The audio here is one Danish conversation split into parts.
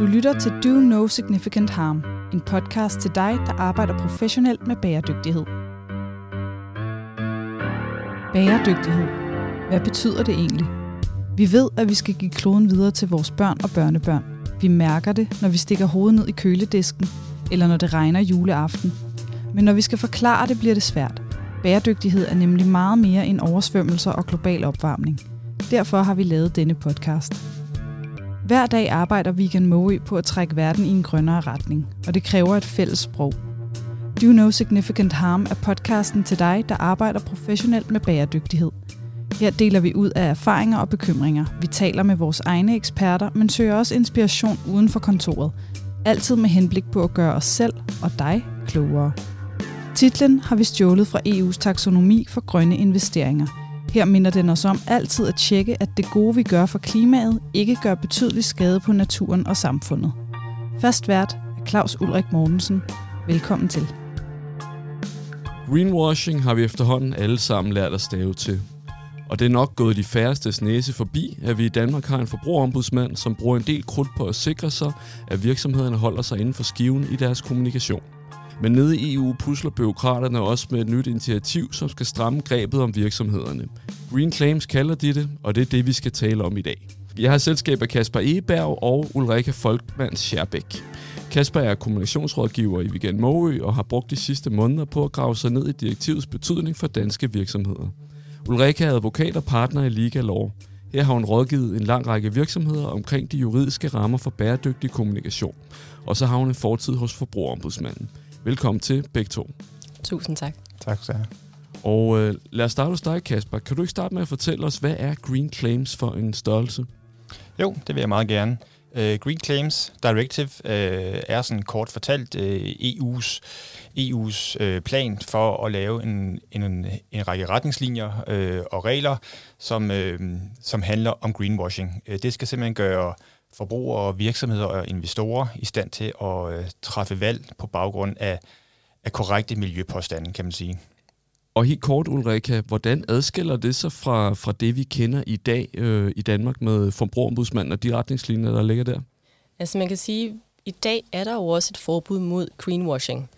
Du lytter til Do No Significant Harm, en podcast til dig, der arbejder professionelt med bæredygtighed. Bæredygtighed. Hvad betyder det egentlig? Vi ved, at vi skal give kloden videre til vores børn og børnebørn. Vi mærker det, når vi stikker hovedet ned i køledisken, eller når det regner juleaften. Men når vi skal forklare det, bliver det svært. Bæredygtighed er nemlig meget mere end oversvømmelser og global opvarmning. Derfor har vi lavet denne podcast. Hver dag arbejder Vegan Moe på at trække verden i en grønnere retning, og det kræver et fælles sprog. Do No Significant Harm er podcasten til dig, der arbejder professionelt med bæredygtighed. Her deler vi ud af erfaringer og bekymringer. Vi taler med vores egne eksperter, men søger også inspiration uden for kontoret. Altid med henblik på at gøre os selv og dig klogere. Titlen har vi stjålet fra EU's taksonomi for grønne investeringer – her minder den os om altid at tjekke, at det gode, vi gør for klimaet, ikke gør betydelig skade på naturen og samfundet. Fast vært er Claus Ulrik Mortensen. Velkommen til. Greenwashing har vi efterhånden alle sammen lært at stave til. Og det er nok gået de færreste næse forbi, at vi i Danmark har en forbrugerombudsmand, som bruger en del krudt på at sikre sig, at virksomhederne holder sig inden for skiven i deres kommunikation. Men nede i EU pusler byråkraterne også med et nyt initiativ, som skal stramme grebet om virksomhederne. Green Claims kalder de det, og det er det, vi skal tale om i dag. Jeg har selskab af Kasper Eberg og Ulrike Folkmann Scherbæk. Kasper er kommunikationsrådgiver i Weekend Måø og har brugt de sidste måneder på at grave sig ned i direktivets betydning for danske virksomheder. Ulrike er advokat og partner i Liga Law. Her har hun rådgivet en lang række virksomheder omkring de juridiske rammer for bæredygtig kommunikation. Og så har hun en fortid hos Forbrugerombudsmanden. Velkommen til begge to. Tusind tak. Tak skal jeg Og øh, lad os starte hos dig, Kasper. Kan du ikke starte med at fortælle os, hvad er Green Claims for en størrelse? Jo, det vil jeg meget gerne. Uh, Green Claims Directive uh, er sådan kort fortalt uh, EU's, EU's uh, plan for at lave en, en, en række retningslinjer uh, og regler, som, uh, som handler om greenwashing. Uh, det skal simpelthen gøre forbrugere, virksomheder og investorer i stand til at øh, træffe valg på baggrund af, af korrekte miljøpåstande, kan man sige. Og helt kort, Ulrika, hvordan adskiller det sig fra, fra det, vi kender i dag øh, i Danmark med forbrugerombudsmanden og de retningslinjer, der ligger der? Altså man kan sige, at i dag er der jo også et forbud mod greenwashing.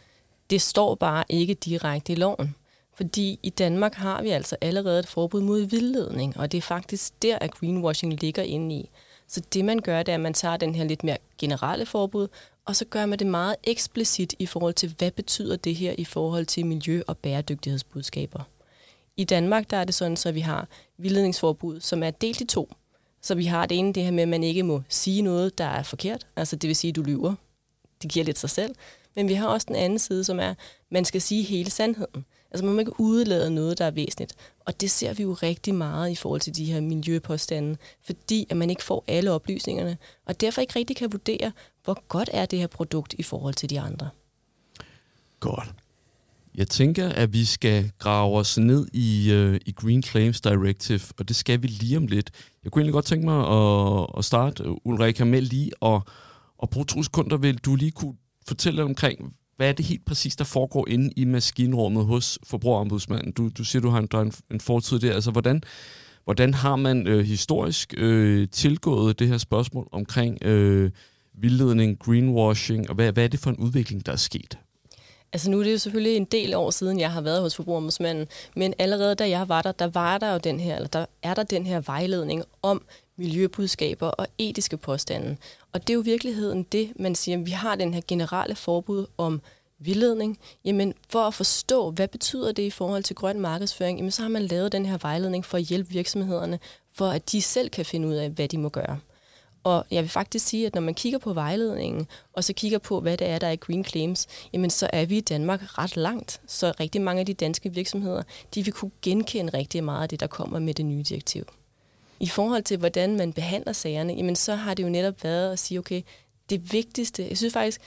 Det står bare ikke direkte i loven. Fordi i Danmark har vi altså allerede et forbud mod vildledning, og det er faktisk der, at greenwashing ligger inde i. Så det man gør, det er, at man tager den her lidt mere generelle forbud, og så gør man det meget eksplicit i forhold til, hvad betyder det her i forhold til miljø- og bæredygtighedsbudskaber. I Danmark der er det sådan, så vi har vildledningsforbud, som er delt i to. Så vi har det ene, det her med, at man ikke må sige noget, der er forkert. Altså det vil sige, at du lyver. Det giver lidt sig selv. Men vi har også den anden side, som er, at man skal sige hele sandheden. Altså man må ikke udelade noget, der er væsentligt. Og det ser vi jo rigtig meget i forhold til de her miljøpåstande, fordi at man ikke får alle oplysningerne, og derfor ikke rigtig kan vurdere, hvor godt er det her produkt i forhold til de andre. Godt. Jeg tænker, at vi skal grave os ned i, øh, i Green Claims Directive, og det skal vi lige om lidt. Jeg kunne egentlig godt tænke mig at, at starte, Ulrika, med lige at, at bruge to sekunder. Vil du lige kunne fortælle omkring, hvad er det helt præcis, der foregår inde i maskinrummet hos forbrugerombudsmanden? Du, du siger, du har en, der en, en fortid der. Altså, hvordan, hvordan har man øh, historisk øh, tilgået det her spørgsmål omkring øh, vildledning, greenwashing, og hvad, hvad er det for en udvikling, der er sket? Altså nu er det jo selvfølgelig en del år siden, jeg har været hos Forbrugerombudsmanden, men allerede da jeg var der, der var der jo den her, eller der er der den her vejledning om miljøbudskaber og etiske påstande. Og det er jo virkeligheden det, man siger, vi har den her generelle forbud om vildledning. Jamen, for at forstå, hvad betyder det i forhold til grøn markedsføring, jamen, så har man lavet den her vejledning for at hjælpe virksomhederne, for at de selv kan finde ud af, hvad de må gøre. Og jeg vil faktisk sige, at når man kigger på vejledningen, og så kigger på, hvad det er, der er Green Claims, jamen så er vi i Danmark ret langt. Så rigtig mange af de danske virksomheder, de vil kunne genkende rigtig meget af det, der kommer med det nye direktiv. I forhold til, hvordan man behandler sagerne, jamen så har det jo netop været at sige, okay, det vigtigste, jeg synes faktisk,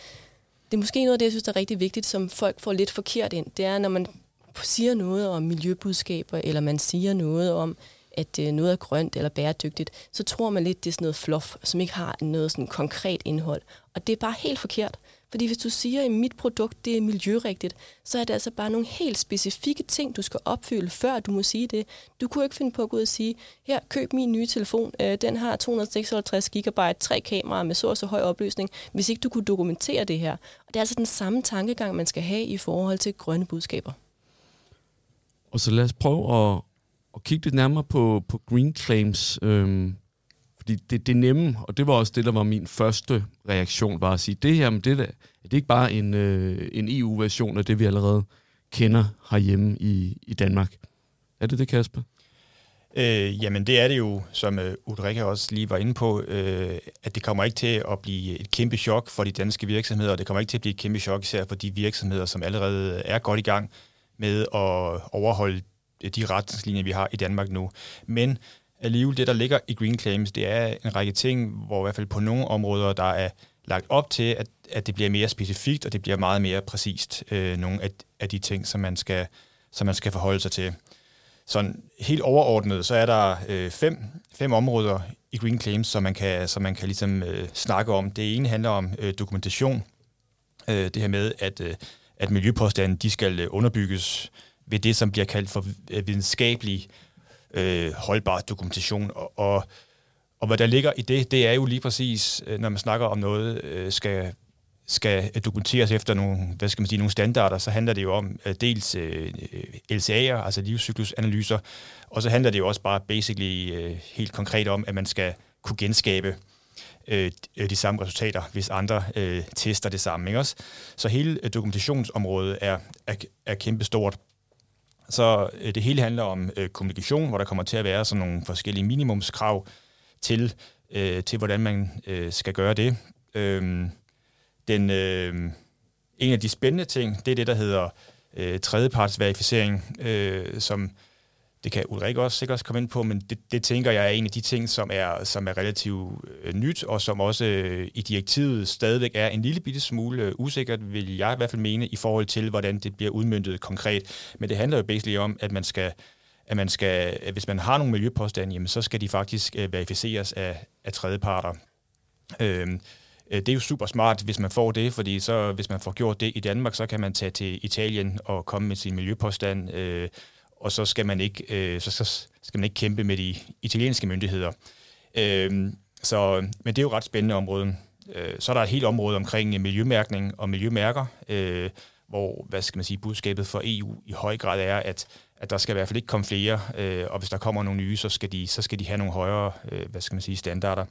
det er måske noget af det, jeg synes, der er rigtig vigtigt, som folk får lidt forkert ind, det er, når man siger noget om miljøbudskaber, eller man siger noget om, at øh, noget er grønt eller bæredygtigt, så tror man lidt, det er sådan noget fluff, som ikke har noget sådan konkret indhold. Og det er bare helt forkert, fordi hvis du siger, at mit produkt det er miljørigtigt, så er det altså bare nogle helt specifikke ting, du skal opfylde, før du må sige det. Du kunne ikke finde på at gå ud og sige, her, køb min nye telefon, øh, den har 256 GB, tre kameraer med så og så høj opløsning, hvis ikke du kunne dokumentere det her. Og det er altså den samme tankegang, man skal have i forhold til grønne budskaber. Og så lad os prøve at, at kigge lidt nærmere på, på green claims. Øhm, fordi det, det nemme, og det var også det, der var min første reaktion, var at sige, det her, men det, der, er det ikke bare en, øh, en EU-version af det, vi allerede kender herhjemme i, i Danmark? Er det det, Kasper? Øh, jamen det er det jo, som øh, Ulrike også lige var inde på, øh, at det kommer ikke til at blive et kæmpe chok for de danske virksomheder, og det kommer ikke til at blive et kæmpe chok især for de virksomheder, som allerede er godt i gang med at overholde øh, de retningslinjer, vi har i Danmark nu. Men alligevel det, der ligger i Green Claims, det er en række ting, hvor i hvert fald på nogle områder, der er lagt op til, at, at det bliver mere specifikt, og det bliver meget mere præcist, øh, nogle af, af de ting, som man, skal, som man skal forholde sig til. Sådan helt overordnet, så er der øh, fem, fem områder i Green Claims, som man kan, som man kan ligesom øh, snakke om. Det ene handler om øh, dokumentation. Øh, det her med, at, øh, at miljøpåstanden de skal øh, underbygges ved det, som bliver kaldt for øh, videnskabelig øh, Øh, holdbar dokumentation. Og, og, og hvad der ligger i det, det er jo lige præcis, øh, når man snakker om noget, øh, skal skal dokumenteres efter nogle, hvad skal man sige, nogle standarder, så handler det jo om øh, dels uh, LCA'er, altså livscyklusanalyser, og så handler det jo også bare basically uh, helt konkret om, at man skal kunne genskabe uh, de samme resultater, hvis andre uh, tester det samme. Ikke også? Så hele dokumentationsområdet er, er, er kæmpestort. Så øh, det hele handler om øh, kommunikation, hvor der kommer til at være sådan nogle forskellige minimumskrav til, øh, til hvordan man øh, skal gøre det. Øh, den, øh, en af de spændende ting, det er det, der hedder øh, tredjepartsverificering, øh, som det kan Ulrik også sikkert også komme ind på, men det, det tænker jeg er en af de ting, som er, som er relativt øh, nyt, og som også øh, i direktivet stadigvæk er en lille bitte smule øh, usikkert, vil jeg i hvert fald mene, i forhold til, hvordan det bliver udmyndtet konkret. Men det handler jo basically om, at man skal, at man skal, at hvis man har nogle miljøpåstande, jamen, så skal de faktisk øh, verificeres af, af tredjeparter. Øhm, øh, det er jo super smart, hvis man får det, fordi så, hvis man får gjort det i Danmark, så kan man tage til Italien og komme med sin miljøpåstand, øh, og så skal man ikke øh, så, så skal man ikke kæmpe med de italienske myndigheder. Øh, så, men det er jo et ret spændende område. Øh, så er der et helt område omkring miljømærkning og miljømærker, øh, hvor hvad skal man sige, budskabet for EU i høj grad er, at, at der skal i hvert fald ikke komme flere, øh, og hvis der kommer nogle nye, så skal de, så skal de have nogle højere øh, hvad skal man sige, standarder.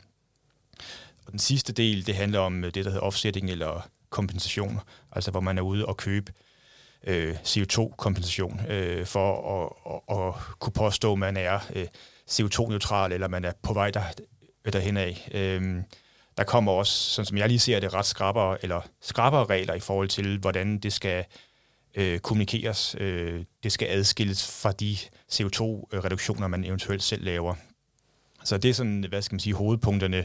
Og den sidste del, det handler om det, der hedder offsetting eller kompensation, altså hvor man er ude og købe øh, CO2-kompensation øh, for at, at, at kunne påstå, at man er øh, CO2-neutral, eller man er på vej der, derhen af. Øh, der kommer også, sådan som jeg lige ser det, ret skrappere, eller skrappere regler i forhold til, hvordan det skal øh, kommunikeres. Øh, det skal adskilles fra de CO2-reduktioner, man eventuelt selv laver. Så det er sådan, hvad skal man sige, hovedpunkterne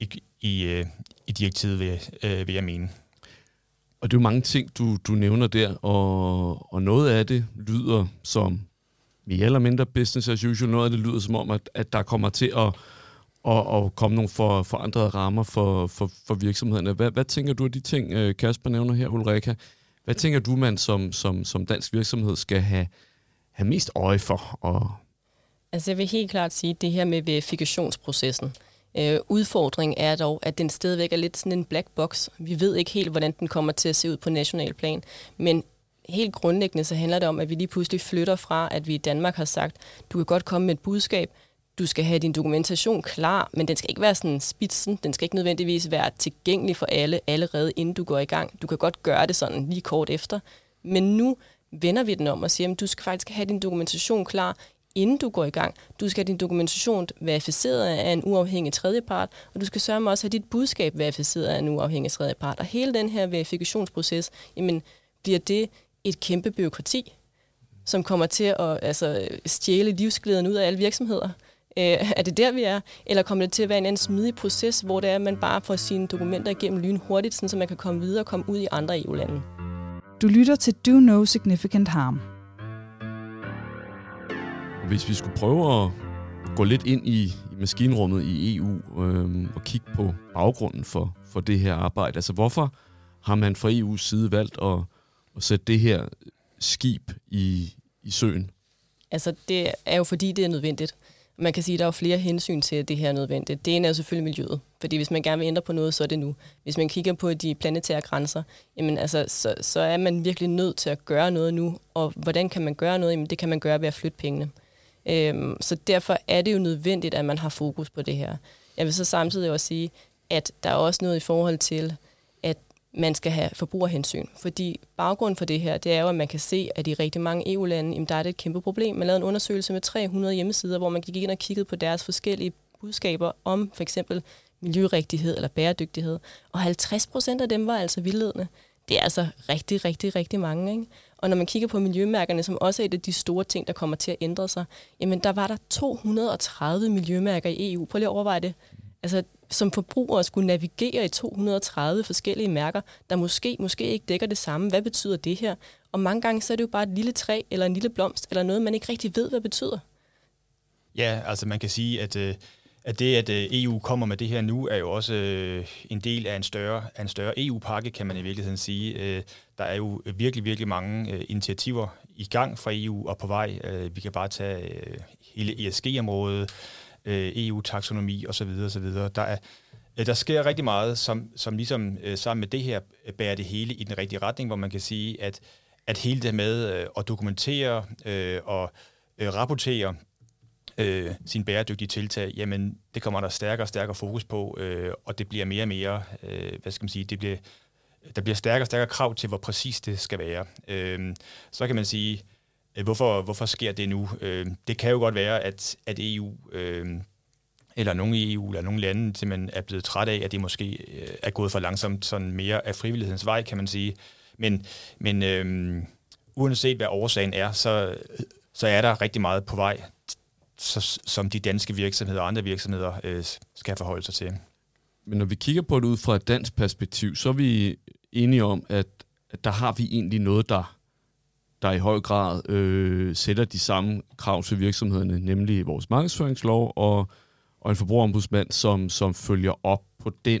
i, i, øh, i direktivet, vil, øh, vil jeg mene. Og det er jo mange ting, du, du nævner der, og, og noget af det lyder som mere eller mindre business as usual. Noget af det lyder som om, at, at der kommer til at, at, at komme nogle for, forandrede rammer for, for, for virksomhederne. Hvad, hvad tænker du af de ting, øh, Kasper nævner her, Ulrika? Hvad tænker du, man som, som, som dansk virksomhed skal have, have mest øje for? Og altså jeg vil helt klart sige, at det her med verifikationsprocessen, Øh, udfordringen er dog, at den stadigvæk er lidt sådan en black box. Vi ved ikke helt, hvordan den kommer til at se ud på national plan, men helt grundlæggende så handler det om, at vi lige pludselig flytter fra, at vi i Danmark har sagt, du kan godt komme med et budskab, du skal have din dokumentation klar, men den skal ikke være sådan spidsen, den skal ikke nødvendigvis være tilgængelig for alle allerede inden du går i gang. Du kan godt gøre det sådan lige kort efter, men nu vender vi den om og siger, at du skal faktisk have din dokumentation klar inden du går i gang. Du skal have din dokumentation verificeret af en uafhængig tredjepart, og du skal sørge med også have dit budskab verificeret af en uafhængig tredjepart. Og hele den her verifikationsproces, jamen, bliver det et kæmpe byråkrati, som kommer til at altså, stjæle livsglæden ud af alle virksomheder. Øh, er det der, vi er? Eller kommer det til at være en anden smidig proces, hvor det er, at man bare får sine dokumenter igennem lyn hurtigt, så man kan komme videre og komme ud i andre EU-lande? Du lytter til Do No Significant Harm hvis vi skulle prøve at gå lidt ind i, i maskinrummet i EU øh, og kigge på baggrunden for, for det her arbejde, altså hvorfor har man fra EU's side valgt at, at sætte det her skib i, i søen? Altså, det er jo fordi, det er nødvendigt. Man kan sige, at der er flere hensyn til, at det her er nødvendigt. Det ene er jo selvfølgelig miljøet, fordi hvis man gerne vil ændre på noget, så er det nu. Hvis man kigger på de planetære grænser, jamen altså, så, så er man virkelig nødt til at gøre noget nu. Og hvordan kan man gøre noget? Jamen, det kan man gøre ved at flytte pengene. Øhm, så derfor er det jo nødvendigt, at man har fokus på det her. Jeg vil så samtidig også sige, at der er også noget i forhold til, at man skal have forbrugerhensyn. Fordi baggrunden for det her, det er jo, at man kan se, at i rigtig mange EU-lande, jamen, der er det et kæmpe problem. Man lavede en undersøgelse med 300 hjemmesider, hvor man gik ind og kiggede på deres forskellige budskaber om for eksempel miljørigtighed eller bæredygtighed. Og 50 procent af dem var altså vildledende. Det er altså rigtig, rigtig, rigtig mange. Ikke? Og når man kigger på miljømærkerne, som også er et af de store ting, der kommer til at ændre sig, jamen der var der 230 miljømærker i EU. Prøv lige at overveje det. Altså, som forbrugere skulle navigere i 230 forskellige mærker, der måske, måske ikke dækker det samme. Hvad betyder det her? Og mange gange så er det jo bare et lille træ eller en lille blomst, eller noget, man ikke rigtig ved, hvad det betyder. Ja, altså man kan sige, at, øh, at det, at øh, EU kommer med det her nu, er jo også øh, en del af en større, af en større EU-pakke, kan man i virkeligheden sige. Øh, der er jo virkelig, virkelig mange initiativer i gang fra EU og på vej. Vi kan bare tage hele ESG-området, EU-taksonomi osv. osv. Der, er, der sker rigtig meget, som, som ligesom sammen med det her bærer det hele i den rigtige retning, hvor man kan sige, at, at hele det med at dokumentere og rapportere øh, sin bæredygtige tiltag, jamen det kommer der stærkere og stærkere fokus på, øh, og det bliver mere og mere, øh, hvad skal man sige, det bliver, der bliver stærkere og stærkere krav til, hvor præcis det skal være. Øh, så kan man sige, Øh, hvorfor, hvorfor sker det nu? Øh, det kan jo godt være, at, at EU, øh, eller nogle i EU, eller nogle lande, simpelthen er blevet træt af, at det måske øh, er gået for langsomt, sådan mere af frivillighedens vej, kan man sige. Men, men øh, uanset hvad årsagen er, så, så er der rigtig meget på vej, så, som de danske virksomheder og andre virksomheder øh, skal forholde sig til. Men når vi kigger på det ud fra et dansk perspektiv, så er vi enige om, at, at der har vi egentlig noget, der der i høj grad øh, sætter de samme krav til virksomhederne, nemlig vores markedsføringslov og, og en forbrugerombudsmand, som, som følger op på den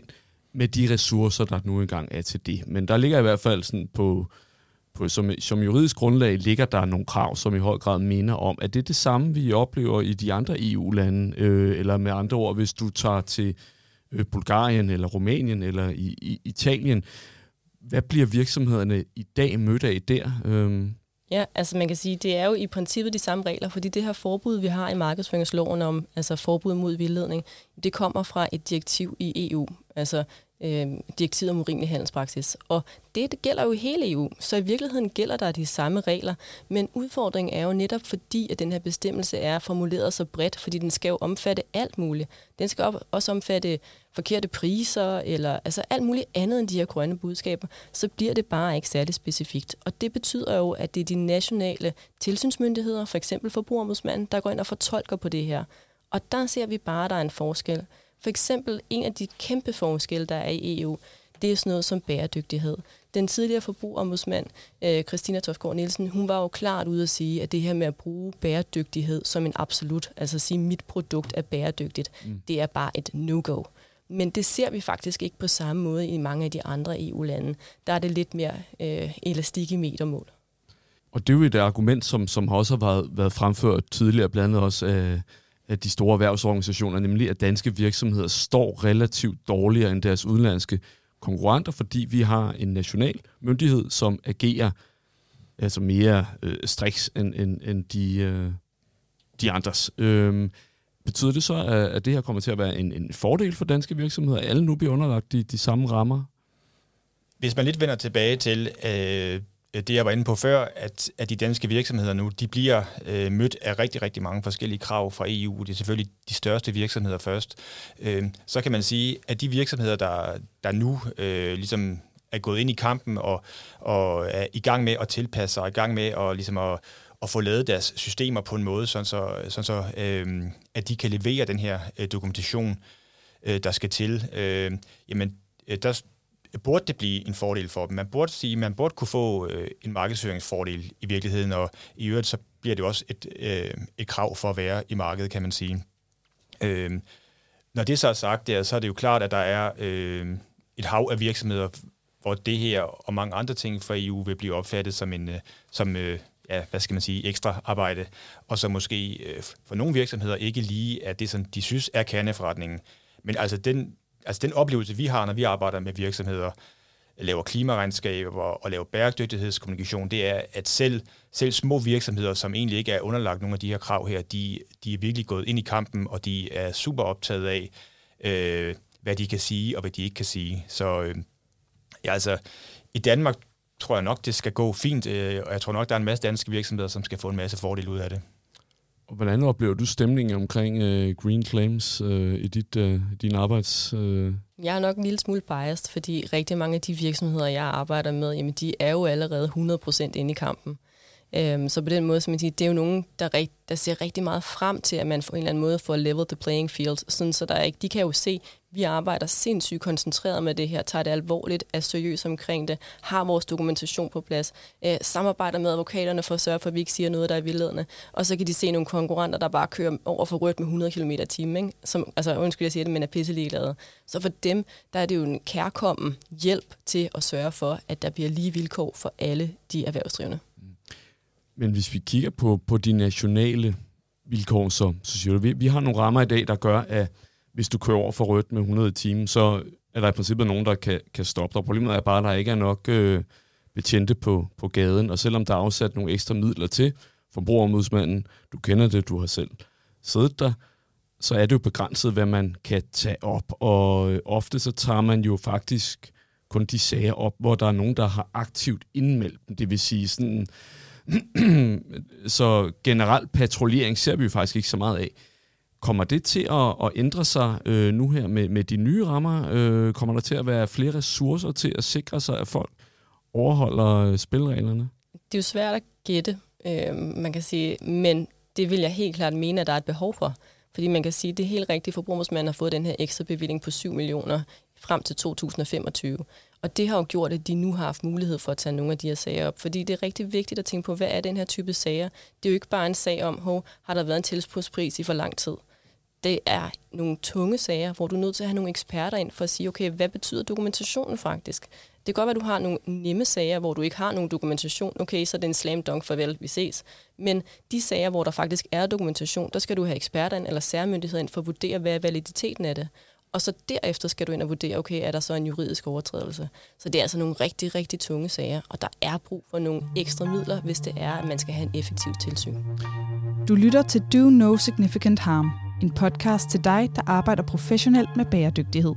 med de ressourcer, der nu engang er til det. Men der ligger i hvert fald sådan på, på som, som juridisk grundlag ligger der nogle krav, som i høj grad minder om, at det er det samme, vi oplever i de andre EU-lande, øh, eller med andre ord, hvis du tager til øh, Bulgarien eller Rumænien eller i, i Italien, hvad bliver virksomhederne i dag mødt af der? Øh, Ja, altså man kan sige, det er jo i princippet de samme regler, fordi det her forbud, vi har i markedsføringsloven om, altså forbud mod vildledning, det kommer fra et direktiv i EU, altså øh, direktivet om urimelig handelspraksis. Og det, det gælder jo i hele EU, så i virkeligheden gælder der de samme regler, men udfordringen er jo netop fordi, at den her bestemmelse er formuleret så bredt, fordi den skal jo omfatte alt muligt. Den skal også omfatte forkerte priser, eller altså alt muligt andet end de her grønne budskaber, så bliver det bare ikke særlig specifikt. Og det betyder jo, at det er de nationale tilsynsmyndigheder, for eksempel forbrugerombudsmanden, der går ind og fortolker på det her. Og der ser vi bare, at der er en forskel. For eksempel en af de kæmpe forskelle, der er i EU, det er sådan noget som bæredygtighed. Den tidligere forbrugerombudsmand, øh, Christina Tofgaard Nielsen, hun var jo klart ude at sige, at det her med at bruge bæredygtighed som en absolut, altså at sige, at mit produkt er bæredygtigt, mm. det er bare et no-go. Men det ser vi faktisk ikke på samme måde i mange af de andre EU-lande. Der er det lidt mere øh, elastik i metermål. Og det er jo et argument, som, som også har været, været fremført tidligere, blandt andet også af, af de store erhvervsorganisationer, nemlig at danske virksomheder står relativt dårligere end deres udenlandske konkurrenter, fordi vi har en national myndighed, som agerer altså mere øh, striks end, end, end de, øh, de andres. Øh, Betyder det så, at det her kommer til at være en, en fordel for danske virksomheder? Alle nu bliver underlagt de, de samme rammer? Hvis man lidt vender tilbage til øh, Øh, det, jeg var inde på før, at, at de danske virksomheder nu, de bliver øh, mødt af rigtig, rigtig mange forskellige krav fra EU. Det er selvfølgelig de største virksomheder først. Øh, så kan man sige, at de virksomheder, der, der nu øh, ligesom er gået ind i kampen og, og er i gang med at tilpasse sig, er i gang med at, ligesom at at få lavet deres systemer på en måde, sådan så, sådan så øh, at de kan levere den her øh, dokumentation, øh, der skal til, øh, jamen øh, der burde det blive en fordel for dem. Man burde sige, man burde kunne få øh, en markedsføringsfordel i virkeligheden, og i øvrigt så bliver det også et, øh, et krav for at være i markedet, kan man sige. Øh, når det så er sagt, der, så er det jo klart, at der er øh, et hav af virksomheder, hvor det her og mange andre ting for EU vil blive opfattet som en, øh, som, øh, ja, hvad skal man sige, ekstra arbejde, og så måske øh, for nogle virksomheder ikke lige er det, som de synes er kerneforretningen. Men altså den, altså den oplevelse, vi har, når vi arbejder med virksomheder, laver klimaregnskaber og laver bæredygtighedskommunikation, det er, at selv, selv små virksomheder, som egentlig ikke er underlagt nogle af de her krav her, de, de er virkelig gået ind i kampen, og de er super optaget af, øh, hvad de kan sige og hvad de ikke kan sige. Så øh, ja, altså, i Danmark tror jeg nok, det skal gå fint, øh, og jeg tror nok, der er en masse danske virksomheder, som skal få en masse fordel ud af det. Og hvordan oplever du stemningen omkring øh, Green Claims øh, i dit, øh, din arbejds... Øh? Jeg er nok en lille smule biased, fordi rigtig mange af de virksomheder, jeg arbejder med, jamen, de er jo allerede 100% inde i kampen. Øhm, så på den måde, som man siger, det er jo nogen, der, rigt, der ser rigtig meget frem til, at man på en eller anden måde får level the playing field, sådan så der er ikke, de kan jo se, vi arbejder sindssygt koncentreret med det her, tager det alvorligt, er seriøse omkring det, har vores dokumentation på plads, øh, samarbejder med advokaterne for at sørge for, at vi ikke siger noget, der er vildledende, og så kan de se nogle konkurrenter, der bare kører over for rødt med 100 km i timen, som, altså undskyld, jeg siger det, men er pisseligeglade. Så for dem, der er det jo en kærkommen hjælp til at sørge for, at der bliver lige vilkår for alle de erhvervsdrivende. Men hvis vi kigger på, på de nationale vilkår, så, så siger du, vi, vi har nogle rammer i dag, der gør, at hvis du kører over for rødt med 100 timer, så er der i princippet nogen, der kan, kan stoppe dig. Problemet er bare, at der ikke er nok øh, betjente på, på gaden, og selvom der er afsat nogle ekstra midler til forbrugerombudsmanden, du kender det, du har selv siddet der, så er det jo begrænset, hvad man kan tage op, og øh, ofte så tager man jo faktisk kun de sager op, hvor der er nogen, der har aktivt indmeldt dem. Det vil sige sådan, så generelt patruljering ser vi jo faktisk ikke så meget af. Kommer det til at, at ændre sig øh, nu her med, med de nye rammer? Øh, kommer der til at være flere ressourcer til at sikre sig, at folk overholder øh, spilreglerne? Det er jo svært at gætte, øh, man kan sige, men det vil jeg helt klart mene, at der er et behov for. Fordi man kan sige, at det er helt rigtigt, at forbrugersmanden har fået den her ekstra bevilling på 7 millioner frem til 2025. Og det har jo gjort, at de nu har haft mulighed for at tage nogle af de her sager op. Fordi det er rigtig vigtigt at tænke på, hvad er den her type sager? Det er jo ikke bare en sag om, hov, har der været en tilspurspris i for lang tid? Det er nogle tunge sager, hvor du er nødt til at have nogle eksperter ind for at sige, okay, hvad betyder dokumentationen faktisk? Det kan godt være, at du har nogle nemme sager, hvor du ikke har nogen dokumentation. Okay, så er det en slam dunk, farvel, vi ses. Men de sager, hvor der faktisk er dokumentation, der skal du have eksperter ind eller særmyndigheder ind for at vurdere, hvad er validiteten af det og så derefter skal du ind og vurdere, okay, er der så en juridisk overtrædelse? Så det er altså nogle rigtig, rigtig tunge sager, og der er brug for nogle ekstra midler, hvis det er, at man skal have en effektiv tilsyn. Du lytter til Do No Significant Harm, en podcast til dig, der arbejder professionelt med bæredygtighed.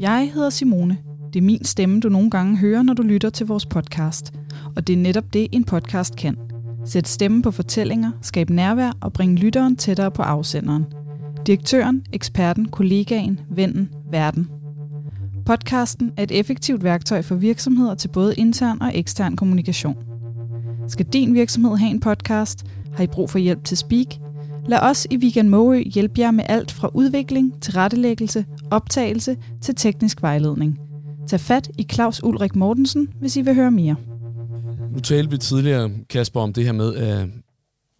Jeg hedder Simone. Det er min stemme, du nogle gange hører, når du lytter til vores podcast. Og det er netop det, en podcast kan. Sæt stemme på fortællinger, skab nærvær og bring lytteren tættere på afsenderen – Direktøren, eksperten, kollegaen, vennen, verden. Podcasten er et effektivt værktøj for virksomheder til både intern og ekstern kommunikation. Skal din virksomhed have en podcast? Har I brug for hjælp til speak? Lad os i Weekend Måø hjælpe jer med alt fra udvikling, tilrettelæggelse, optagelse til teknisk vejledning. Tag fat i Claus Ulrik Mortensen, hvis I vil høre mere. Nu talte vi tidligere, Kasper, om det her med,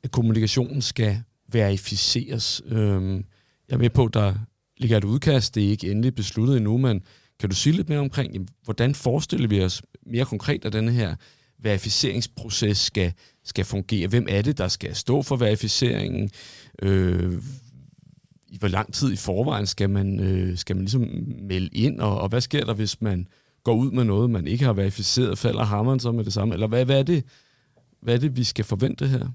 at kommunikationen skal verificeres. Øhm, jeg er med på, at der ligger et udkast, det er ikke endelig besluttet endnu, men kan du sige lidt mere omkring, hvordan forestiller vi os mere konkret, at denne her verificeringsproces skal, skal fungere? Hvem er det, der skal stå for verificeringen? Øh, I hvor lang tid i forvejen skal man, øh, skal man ligesom melde ind, og, og hvad sker der, hvis man går ud med noget, man ikke har verificeret? Falder hammeren så med det samme? Eller hvad, hvad, er, det, hvad er det, vi skal forvente her?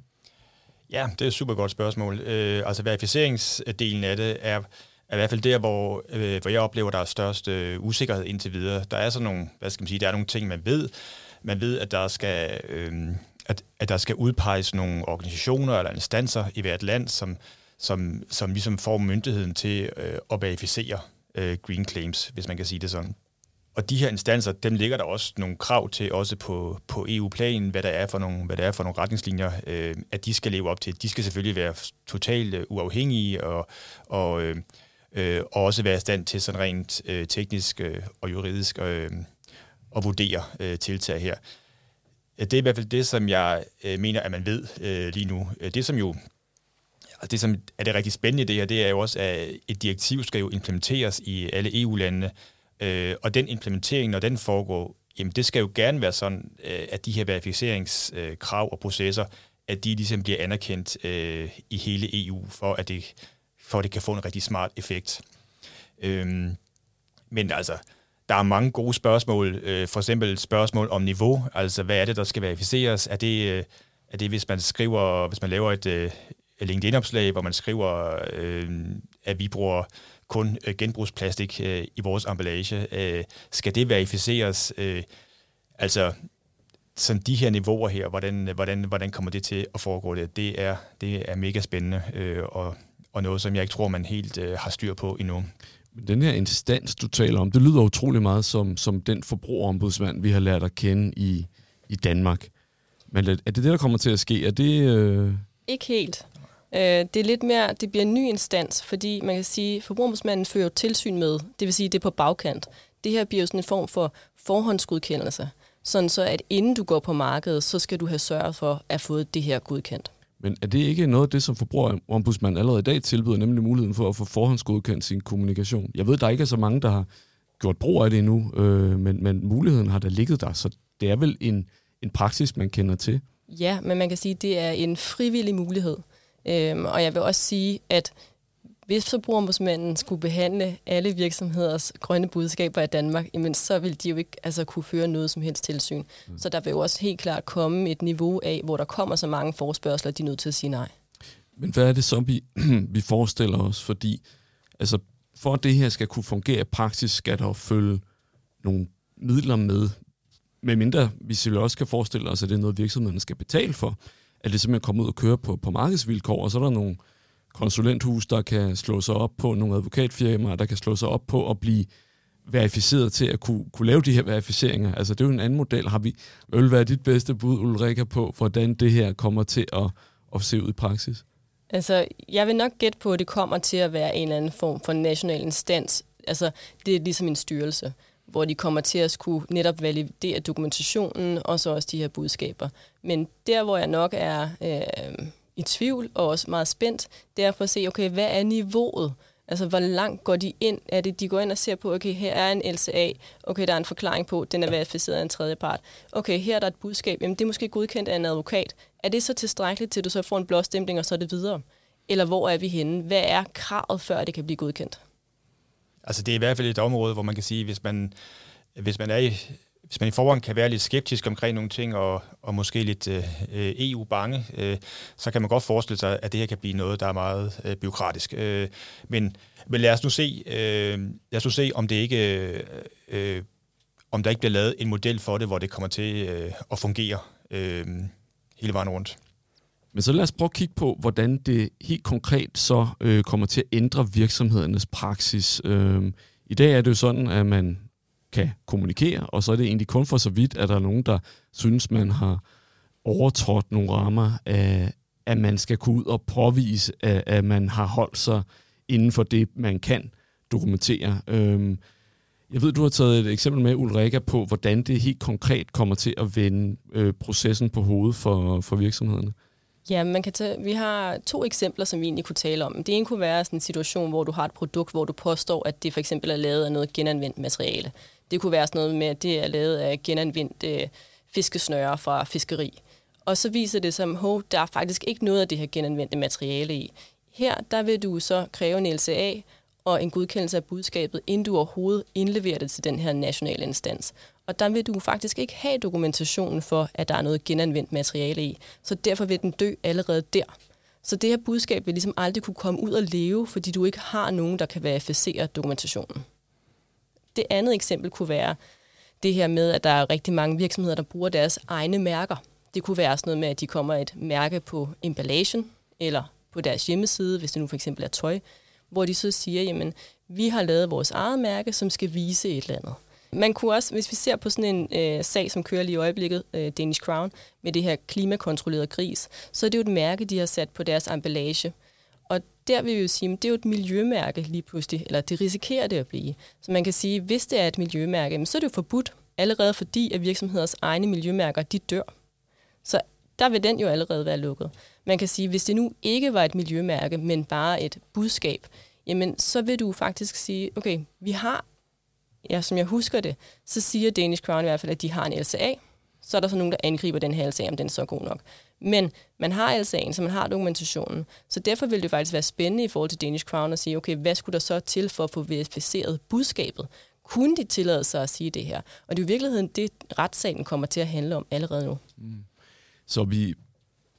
Ja, det er et super godt spørgsmål. Øh, altså verificeringsdelen af det er, er i hvert fald der, hvor, øh, hvor jeg oplever, der er størst øh, usikkerhed indtil videre. Der er sådan nogle, hvad skal man sige, der er nogle ting, man ved. Man ved, at der skal, øh, at, at der skal udpeges nogle organisationer eller instanser i hvert land, som, som, som ligesom får myndigheden til øh, at verificere øh, green claims, hvis man kan sige det sådan. Og de her instanser, dem ligger der også nogle krav til, også på, på EU-planen, hvad der er for nogle, hvad der er for nogle retningslinjer, øh, at de skal leve op til. De skal selvfølgelig være totalt øh, uafhængige og, og, øh, øh, og også være i stand til sådan rent øh, teknisk øh, og juridisk øh, at vurdere øh, tiltag her. Det er i hvert fald det, som jeg øh, mener, at man ved øh, lige nu. Øh, det, som jo det, som er det rigtig spændende i det her, det er jo også, at et direktiv skal jo implementeres i alle EU-landene, Øh, og den implementering, når den foregår, jamen det skal jo gerne være sådan, øh, at de her verificeringskrav øh, og processer, at de ligesom bliver anerkendt øh, i hele EU, for at, det, for at det kan få en rigtig smart effekt. Øhm, men altså, der er mange gode spørgsmål. Øh, for eksempel spørgsmål om niveau. Altså, hvad er det, der skal verificeres? Er det, øh, er det hvis man skriver, hvis man laver et øh, LinkedIn-opslag, hvor man skriver, øh, at vi bruger kun øh, genbrugsplastik øh, i vores emballage. Øh, skal det verificeres? Øh, altså, sådan de her niveauer her, hvordan, hvordan, hvordan kommer det til at foregå det? Det er, det er mega spændende, øh, og, og noget, som jeg ikke tror, man helt øh, har styr på endnu. Den her instans, du taler om, det lyder utrolig meget som, som den forbrugerombudsmand, vi har lært at kende i, i Danmark. Men er det det, der kommer til at ske? Er det... Øh... Ikke helt. Øh, det er lidt mere, det bliver en ny instans, fordi man kan sige, forbrugerombudsmanden fører tilsyn med, det vil sige, det er på bagkant. Det her bliver jo sådan en form for forhåndsgodkendelse, sådan så at inden du går på markedet, så skal du have sørget for at få det her godkendt. Men er det ikke noget af det, som forbrugerombudsmanden allerede i dag tilbyder, nemlig muligheden for at få forhåndsgodkendt sin kommunikation? Jeg ved, der ikke er så mange, der har gjort brug af det endnu, øh, men, men muligheden har da ligget der, så det er vel en, en praksis, man kender til. Ja, men man kan sige, at det er en frivillig mulighed. Øhm, og jeg vil også sige, at hvis forbrugerombudsmanden skulle behandle alle virksomheders grønne budskaber i Danmark, jamen, så vil de jo ikke altså, kunne føre noget som helst tilsyn. Mm. Så der vil jo også helt klart komme et niveau af, hvor der kommer så mange forspørgseler, de er nødt til at sige nej. Men hvad er det så, vi, vi forestiller os? Fordi altså, for at det her skal kunne fungere i praksis, skal der følge nogle midler med. Med mindre vi selvfølgelig også kan forestille os, at det er noget, virksomheden skal betale for at det simpelthen kommer ud og køre på, på markedsvilkår, og så er der nogle konsulenthus, der kan slå sig op på, nogle advokatfirmaer, der kan slå sig op på at blive verificeret til at kunne, kunne lave de her verificeringer. Altså det er jo en anden model. Har vi, hvad vil være dit bedste bud, Ulrika, på, hvordan det her kommer til at, at se ud i praksis? Altså, jeg vil nok gætte på, at det kommer til at være en eller anden form for national instans. Altså, det er ligesom en styrelse hvor de kommer til at skulle netop validere dokumentationen, og så også de her budskaber. Men der, hvor jeg nok er øh, i tvivl, og også meget spændt, det er for at se, okay, hvad er niveauet? Altså, hvor langt går de ind? Er det, de går ind og ser på, okay, her er en LCA, okay, der er en forklaring på, den er verificeret af en tredje part. Okay, her er der et budskab, jamen det er måske godkendt af en advokat. Er det så tilstrækkeligt til, at du så får en blåstempling, og så er det videre? Eller hvor er vi henne? Hvad er kravet, før det kan blive godkendt? Altså det er i hvert fald et område, hvor man kan sige, hvis man, hvis man er i, hvis man i forvejen kan være lidt skeptisk omkring nogle ting, og, og måske lidt øh, øh EU-bange, øh, så kan man godt forestille sig, at det her kan blive noget, der er meget øh, byråkratisk. Øh, men, men lad os nu se, øh, lad os nu se om det ikke... Øh, øh, om der ikke bliver lavet en model for det, hvor det kommer til øh, at fungere øh, hele vejen rundt. Men så lad os prøve at kigge på, hvordan det helt konkret så øh, kommer til at ændre virksomhedernes praksis. Øh, I dag er det jo sådan, at man kan kommunikere, og så er det egentlig kun for så vidt, at der er nogen, der synes, man har overtrådt nogle rammer af, at man skal kunne ud og påvise, at, at man har holdt sig inden for det, man kan dokumentere. Øh, jeg ved, du har taget et eksempel med, Ulrika, på, hvordan det helt konkret kommer til at vende øh, processen på hovedet for, for virksomhederne. Ja, man kan tage, vi har to eksempler, som vi egentlig kunne tale om. Det ene kunne være sådan en situation, hvor du har et produkt, hvor du påstår, at det for eksempel er lavet af noget genanvendt materiale. Det kunne være sådan noget med, at det er lavet af genanvendt øh, fiskesnøre fra fiskeri. Og så viser det som, at der er faktisk ikke noget af det her genanvendte materiale i. Her der vil du så kræve en LCA og en godkendelse af budskabet, inden du overhovedet indleverer det til den her nationale instans. Og der vil du faktisk ikke have dokumentationen for, at der er noget genanvendt materiale i. Så derfor vil den dø allerede der. Så det her budskab vil ligesom aldrig kunne komme ud og leve, fordi du ikke har nogen, der kan verificere dokumentationen. Det andet eksempel kunne være det her med, at der er rigtig mange virksomheder, der bruger deres egne mærker. Det kunne være sådan noget med, at de kommer et mærke på emballagen, eller på deres hjemmeside, hvis det nu for eksempel er tøj, hvor de så siger, jamen, vi har lavet vores eget mærke, som skal vise et eller andet. Man kunne også, hvis vi ser på sådan en øh, sag, som kører lige i øjeblikket, øh, Danish Crown, med det her klimakontrollerede gris, så er det jo et mærke, de har sat på deres emballage. Og der vil vi jo sige, at det er jo et miljømærke lige pludselig, eller det risikerer det at blive. Så man kan sige, at hvis det er et miljømærke, så er det jo forbudt, allerede fordi, at virksomheders egne miljømærker, de dør. Så der vil den jo allerede være lukket. Man kan sige, at hvis det nu ikke var et miljømærke, men bare et budskab, jamen så vil du faktisk sige, okay, vi har ja, som jeg husker det, så siger Danish Crown i hvert fald, at de har en LCA. Så er der så nogen, der angriber den her LCA, om den er så god nok. Men man har LCA'en, så man har dokumentationen. Så derfor vil det faktisk være spændende i forhold til Danish Crown at sige, okay, hvad skulle der så til for at få verificeret budskabet? Kunne de tillade sig at sige det her? Og det er jo i virkeligheden det, retssagen kommer til at handle om allerede nu. Mm. Så vi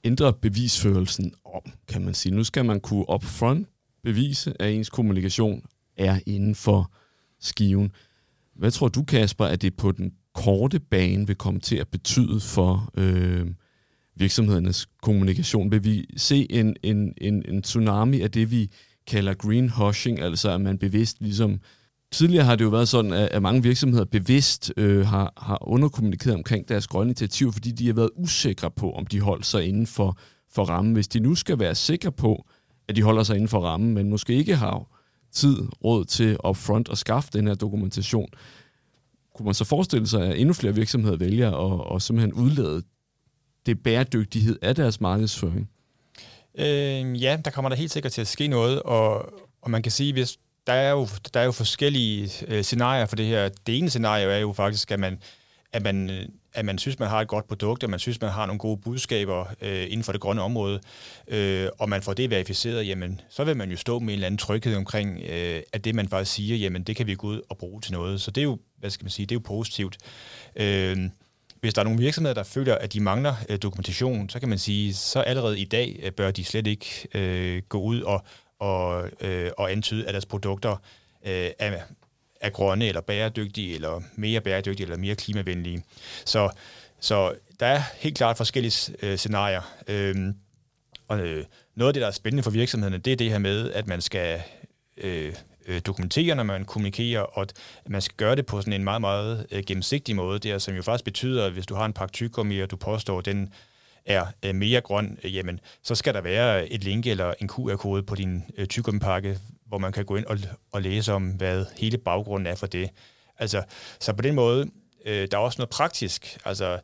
ændrer bevisførelsen om, kan man sige. Nu skal man kunne upfront bevise, at ens kommunikation er inden for skiven. Hvad tror du, Kasper, at det på den korte bane vil komme til at betyde for øh, virksomhedernes kommunikation? Vil vi se en, en, en, en tsunami af det, vi kalder greenwashing, altså at man bevidst ligesom... Tidligere har det jo været sådan, at, mange virksomheder bevidst øh, har, har underkommunikeret omkring deres grønne initiativer, fordi de har været usikre på, om de holder sig inden for, for rammen. Hvis de nu skal være sikre på, at de holder sig inden for rammen, men måske ikke har tid, råd til upfront at skaffe den her dokumentation, kunne man så forestille sig, at endnu flere virksomheder vælger at, at simpelthen udlade det bæredygtighed af deres markedsføring? Øh, ja, der kommer der helt sikkert til at ske noget, og, og man kan sige, hvis der er jo, der er jo forskellige øh, scenarier for det her. Det ene scenarie er jo faktisk, at man, at man øh, at man synes, man har et godt produkt, at man synes, man har nogle gode budskaber øh, inden for det grønne område, øh, og man får det verificeret, jamen, så vil man jo stå med en eller anden tryghed omkring, øh, at det, man faktisk siger, jamen, det kan vi gå ud og bruge til noget. Så det er jo, hvad skal man sige, det er jo positivt. Øh, hvis der er nogle virksomheder, der føler, at de mangler øh, dokumentation, så kan man sige, så allerede i dag øh, bør de slet ikke øh, gå ud og, og, øh, og antyde, at deres produkter øh, er, er grønne eller bæredygtige, eller mere bæredygtige, eller mere klimavenlige. Så, så der er helt klart forskellige øh, scenarier. Øhm, og øh, noget af det, der er spændende for virksomhederne, det er det her med, at man skal øh, øh dokumentere, når man kommunikerer, og at man skal gøre det på sådan en meget, meget øh, gennemsigtig måde, der, som jo faktisk betyder, at hvis du har en pakke tyggegummi, og du påstår, at den er øh, mere grøn, øh, jamen, så skal der være et link eller en QR-kode på din øh, tyggegummipakke, hvor man kan gå ind og, og læse om, hvad hele baggrunden er for det. Altså, så på den måde, øh, der er også noget praktisk, altså,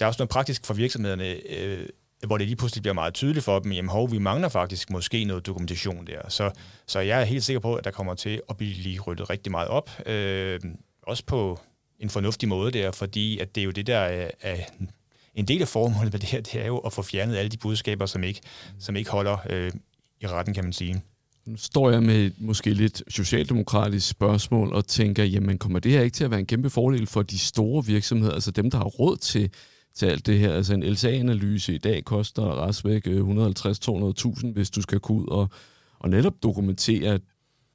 der er også noget praktisk for virksomhederne, øh, hvor det lige pludselig bliver meget tydeligt for dem, jamen hov, vi mangler faktisk måske noget dokumentation der. Så, så jeg er helt sikker på, at der kommer til at blive lige ryddet rigtig meget op, øh, også på en fornuftig måde der, fordi at det er jo det, der er, er en del af formålet med det her, det er jo at få fjernet alle de budskaber, som ikke, som ikke holder øh, i retten, kan man sige. Nu står jeg med måske lidt socialdemokratisk spørgsmål og tænker, jamen kommer det her ikke til at være en kæmpe fordel for de store virksomheder, altså dem, der har råd til, til alt det her? Altså en LSA-analyse i dag koster restvæk 150-200.000, øh, hvis du skal gå ud og, og netop dokumentere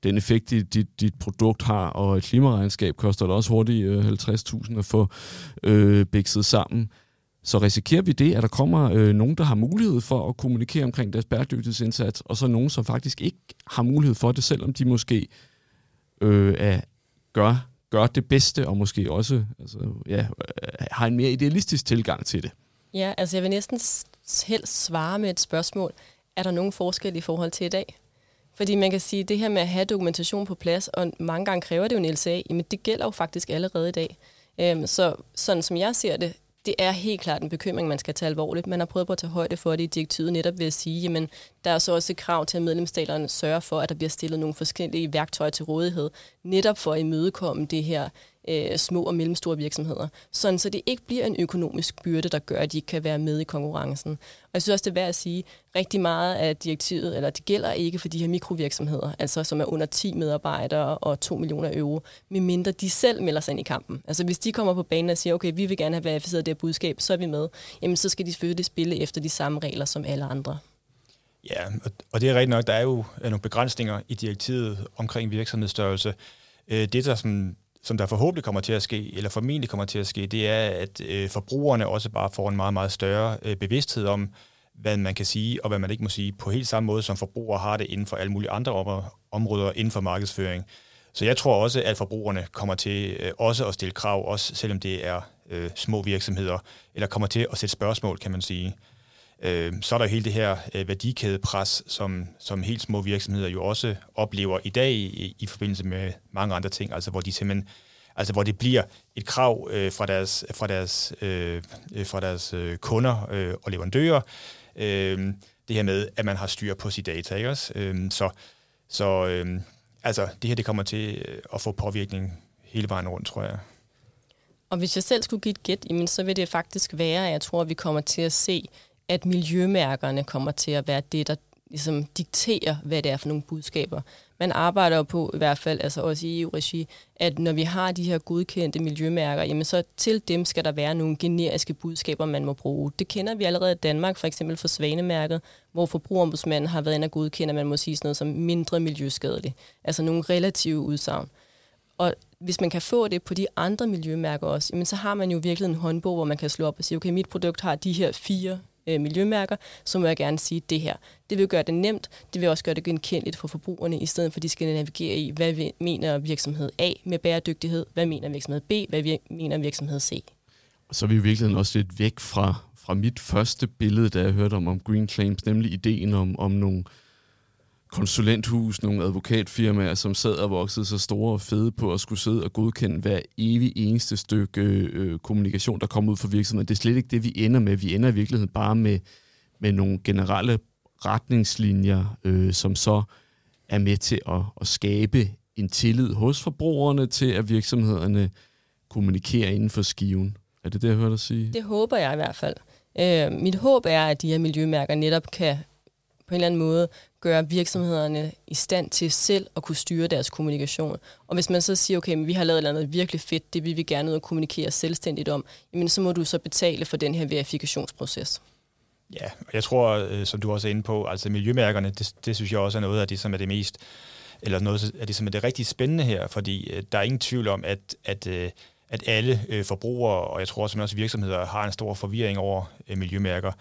den effekt, dit, dit, produkt har, og et klimaregnskab koster det også hurtigt øh, 50.000 at få øh, bikset sammen så risikerer vi det, at der kommer øh, nogen, der har mulighed for at kommunikere omkring deres bæredygtighedsindsats, og så nogen, som faktisk ikke har mulighed for det, selvom de måske øh, er, gør, gør det bedste, og måske også altså, ja, øh, har en mere idealistisk tilgang til det. Ja, altså jeg vil næsten helst svare med et spørgsmål. Er der nogen forskel i forhold til i dag? Fordi man kan sige, at det her med at have dokumentation på plads, og mange gange kræver det jo en LCA, men det gælder jo faktisk allerede i dag. Øhm, så sådan som jeg ser det, det er helt klart en bekymring, man skal tage alvorligt. Man har prøvet på at tage højde for det i direktivet netop ved at sige, jamen, der er så også et krav til, at medlemsstaterne sørger for, at der bliver stillet nogle forskellige værktøjer til rådighed, netop for at imødekomme det her øh, små og mellemstore virksomheder, sådan så det ikke bliver en økonomisk byrde, der gør, at de ikke kan være med i konkurrencen. Og jeg synes også, det er værd at sige, rigtig meget af direktivet, eller det gælder ikke for de her mikrovirksomheder, altså som er under 10 medarbejdere og 2 millioner euro, medmindre de selv melder sig ind i kampen. Altså hvis de kommer på banen og siger, okay, vi vil gerne have verificeret det her budskab, så er vi med, jamen så skal de selvfølgelig spille efter de samme regler som alle andre. Ja, og det er rigtigt nok, der er jo nogle begrænsninger i direktivet omkring virksomhedsstørrelse. Øh, det, der sådan som der forhåbentlig kommer til at ske, eller formentlig kommer til at ske, det er, at øh, forbrugerne også bare får en meget, meget større øh, bevidsthed om, hvad man kan sige og hvad man ikke må sige, på helt samme måde, som forbrugere har det inden for alle mulige andre områder inden for markedsføring. Så jeg tror også, at forbrugerne kommer til øh, også at stille krav, også selvom det er øh, små virksomheder, eller kommer til at sætte spørgsmål, kan man sige. Øh, så er der hele det her øh, værdikædepres, som, som helt små virksomheder jo også oplever i dag i, i forbindelse med mange andre ting, altså hvor de simpelthen altså hvor det bliver et krav øh, fra deres, fra deres, øh, øh, fra deres øh, kunder øh, og leverandører, øh, det her med, at man har styr på sit data. Ikke også? Øh, så så øh, altså, det her det kommer til øh, at få påvirkning hele vejen rundt, tror jeg. Og hvis jeg selv skulle give et gæt, jamen, så vil det faktisk være, at jeg tror, at vi kommer til at se, at miljømærkerne kommer til at være det, der ligesom dikterer, hvad det er for nogle budskaber. Man arbejder jo på, i hvert fald altså også i EU-regi, at når vi har de her godkendte miljømærker, jamen så til dem skal der være nogle generiske budskaber, man må bruge. Det kender vi allerede i Danmark, for eksempel for Svanemærket, hvor forbrugerombudsmanden har været inde og godkende, at man må sige sådan noget som mindre miljøskadeligt. Altså nogle relative udsagn. Og hvis man kan få det på de andre miljømærker også, jamen så har man jo virkelig en håndbog, hvor man kan slå op og sige, okay, mit produkt har de her fire øh, miljømærker, så må jeg gerne sige det her. Det vil gøre det nemt, det vil også gøre det genkendeligt for forbrugerne, i stedet for at de skal navigere i, hvad mener virksomhed A med bæredygtighed, hvad mener virksomhed B, hvad mener virksomhed C. Og så er vi i virkeligheden også lidt væk fra, fra mit første billede, da jeg hørte om, om Green Claims, nemlig ideen om, om nogle konsulenthus, nogle advokatfirmaer, som sad og voksede så store og fede på at skulle sidde og godkende hver evig eneste stykke øh, kommunikation, der kommer ud fra virksomheden. Det er slet ikke det, vi ender med. Vi ender i virkeligheden bare med, med nogle generelle retningslinjer, øh, som så er med til at, at skabe en tillid hos forbrugerne til, at virksomhederne kommunikerer inden for skiven. Er det det, jeg hørte dig sige? Det håber jeg i hvert fald. Øh, mit håb er, at de her miljømærker netop kan på en eller anden måde gøre virksomhederne i stand til selv at kunne styre deres kommunikation. Og hvis man så siger, okay, men vi har lavet noget virkelig fedt, det vil vi gerne ud og kommunikere selvstændigt om, jamen så må du så betale for den her verifikationsproces. Ja, og jeg tror, øh, som du også er inde på, altså miljømærkerne, det, det synes jeg også er noget af det, som er det mest, eller noget af det, som er det rigtig spændende her, fordi øh, der er ingen tvivl om, at, at, øh, at alle forbrugere, og jeg tror også, at virksomheder, har en stor forvirring over miljømærker.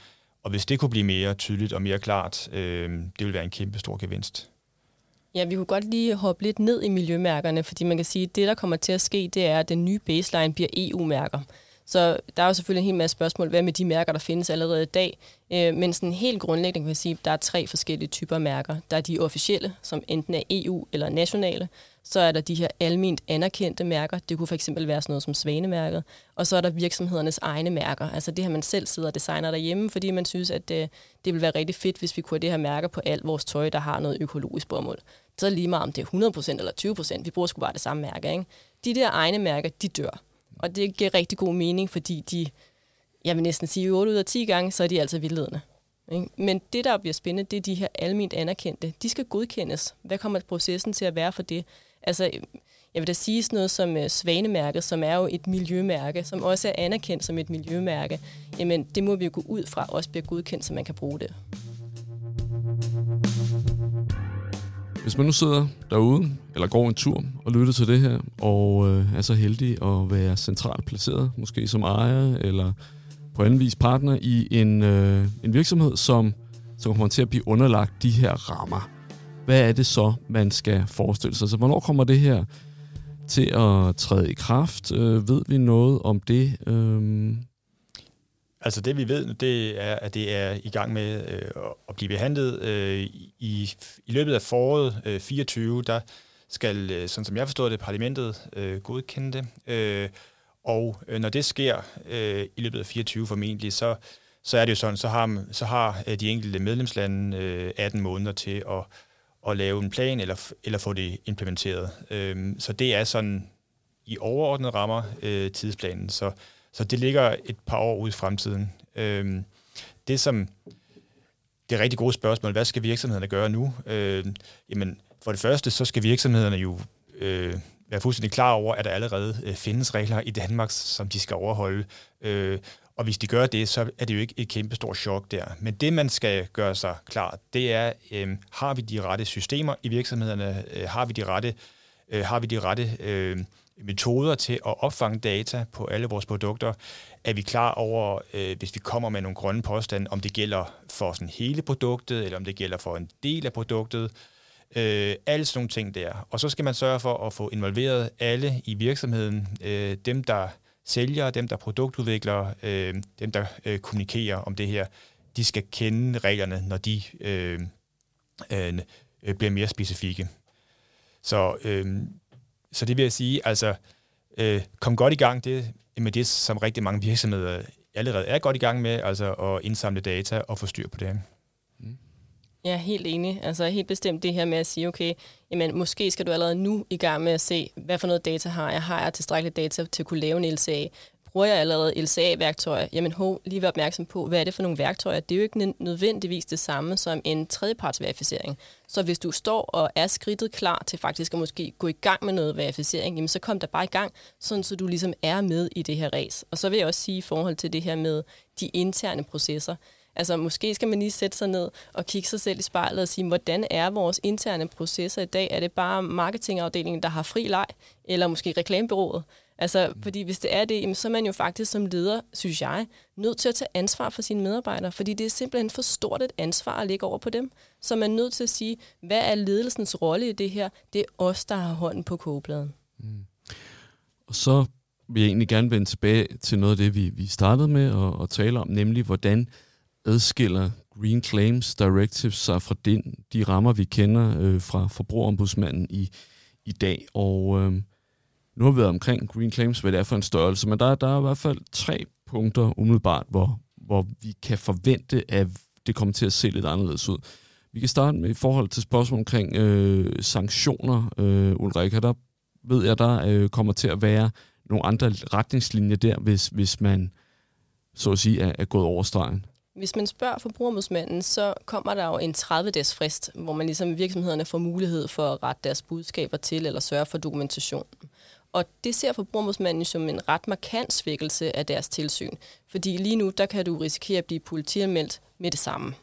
Og hvis det kunne blive mere tydeligt og mere klart, øh, det ville være en kæmpe stor gevinst. Ja, vi kunne godt lige hoppe lidt ned i miljømærkerne, fordi man kan sige, at det, der kommer til at ske, det er, at den nye baseline bliver EU-mærker. Så der er jo selvfølgelig en hel masse spørgsmål, hvad med de mærker, der findes allerede i dag. Øh, men sådan helt grundlæggende kan man sige, at der er tre forskellige typer mærker. Der er de officielle, som enten er EU eller nationale. Så er der de her almindt anerkendte mærker. Det kunne fx være sådan noget som Svanemærket. Og så er der virksomhedernes egne mærker. Altså det her, man selv sidder og designer derhjemme, fordi man synes, at øh, det, det vil være rigtig fedt, hvis vi kunne have det her mærke på alt vores tøj, der har noget økologisk bomuld. Så lige meget, om det er 100% eller 20%. Vi bruger sgu bare det samme mærke. Ikke? De der egne mærker, de dør. Og det giver rigtig god mening, fordi de, jeg vil næsten sige 8 ud af 10 gange, så er de altså vildledende. Men det, der bliver spændende, det er de her almindeligt anerkendte. De skal godkendes. Hvad kommer processen til at være for det? Altså, jeg vil da sige sådan noget som øh, Svanemærket, som er jo et miljømærke, som også er anerkendt som et miljømærke. Jamen, det må vi jo gå ud fra, også bliver godkendt, så man kan bruge det. Hvis man nu sidder derude, eller går en tur og lytter til det her, og øh, er så heldig at være centralt placeret, måske som ejer eller på anden vis partner i en, øh, en virksomhed, som, som kommer til at blive underlagt de her rammer, hvad er det så, man skal forestille sig? Så hvornår kommer det her til at træde i kraft? Øh, ved vi noget om det? Øh, Altså det vi ved, det er, at det er i gang med øh, at blive behandlet. Øh, i, I løbet af foråret øh, 24, der skal, øh, sådan som jeg forstår det, parlamentet øh, godkende det. Øh, og øh, når det sker øh, i løbet af 24 formentlig, så, så er det jo sådan, så har, så har øh, de enkelte medlemslande øh, 18 måneder til at, at lave en plan eller, eller få det implementeret. Øh, så det er sådan i overordnede rammer øh, tidsplanen. Så så det ligger et par år ud i fremtiden. Øh, det som det er rigtig gode spørgsmål, hvad skal virksomhederne gøre nu? Øh, jamen, for det første, så skal virksomhederne jo øh, være fuldstændig klar over, at der allerede øh, findes regler i Danmark, som de skal overholde. Øh, og hvis de gør det, så er det jo ikke et kæmpe stort chok der. Men det, man skal gøre sig klar, det er, øh, har vi de rette systemer i virksomhederne? Øh, har vi de rette, øh, har vi de rette øh, metoder til at opfange data på alle vores produkter. Er vi klar over, øh, hvis vi kommer med nogle grønne påstande, om det gælder for sådan hele produktet, eller om det gælder for en del af produktet. Øh, alle sådan nogle ting der. Og så skal man sørge for at få involveret alle i virksomheden. Øh, dem, der sælgere, dem, der produktudvikler, øh, dem, der øh, kommunikerer om det her. De skal kende reglerne, når de øh, øh, øh, bliver mere specifikke. Så øh, så det vil jeg sige, altså, øh, kom godt i gang det, med det, som rigtig mange virksomheder allerede er godt i gang med, altså at indsamle data og få styr på det. Jeg er helt enig. Altså helt bestemt det her med at sige, okay, jamen, måske skal du allerede nu i gang med at se, hvad for noget data har jeg? Har jeg tilstrækkeligt data til at kunne lave en LCA? Bruger jeg allerede LCA-værktøjer? Jamen ho, lige vær opmærksom på, hvad er det for nogle værktøjer? Det er jo ikke nødvendigvis det samme som en tredjepartsverificering. Så hvis du står og er skridtet klar til faktisk at måske gå i gang med noget verificering, jamen så kom der bare i gang, sådan så du ligesom er med i det her race. Og så vil jeg også sige i forhold til det her med de interne processer, Altså måske skal man lige sætte sig ned og kigge sig selv i spejlet og sige, hvordan er vores interne processer i dag? Er det bare marketingafdelingen, der har fri leg, eller måske reklamebyrået? Altså, fordi hvis det er det, så er man jo faktisk som leder, synes jeg, nødt til at tage ansvar for sine medarbejdere, fordi det er simpelthen for stort et ansvar at lægge over på dem. Så man er nødt til at sige, hvad er ledelsens rolle i det her? Det er os, der har hånden på kogepladen. Mm. Og så vil jeg egentlig gerne vende tilbage til noget af det, vi, vi startede med at, at tale om, nemlig hvordan adskiller Green Claims Directives sig fra den, de rammer, vi kender øh, fra forbrugerombudsmanden i, i dag. Og øh, nu har vi været omkring Green Claims, hvad det er for en størrelse, men der, der er i hvert fald tre punkter umiddelbart, hvor, hvor vi kan forvente, at det kommer til at se lidt anderledes ud. Vi kan starte med i forhold til spørgsmål omkring øh, sanktioner. Øh, Ulrika, der ved jeg, der øh, kommer til at være nogle andre retningslinjer der, hvis, hvis man så at sige er, er gået over stregen. Hvis man spørger forbrugerombudsmanden, så kommer der jo en 30-dages frist, hvor man ligesom virksomhederne får mulighed for at rette deres budskaber til eller sørge for dokumentation. Og det ser forbrugerombudsmanden som en ret markant svækkelse af deres tilsyn. Fordi lige nu, der kan du risikere at blive politianmeldt med det samme.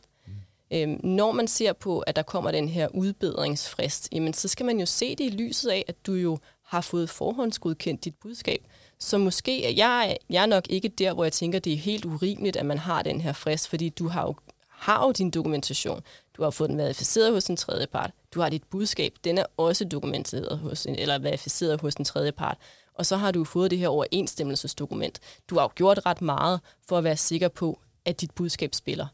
Øhm, når man ser på, at der kommer den her udbedringsfrist, jamen, så skal man jo se det i lyset af, at du jo har fået forhåndsgodkendt dit budskab. Så måske, jeg, jeg er nok ikke der, hvor jeg tænker, det er helt urimeligt, at man har den her frist, fordi du har jo, har jo din dokumentation. Du har fået den verificeret hos en tredje part. Du har dit budskab, den er også dokumenteret hos en, eller verificeret hos en tredje part. Og så har du fået det her overensstemmelsesdokument. Du har jo gjort ret meget for at være sikker på, at dit budskab spiller.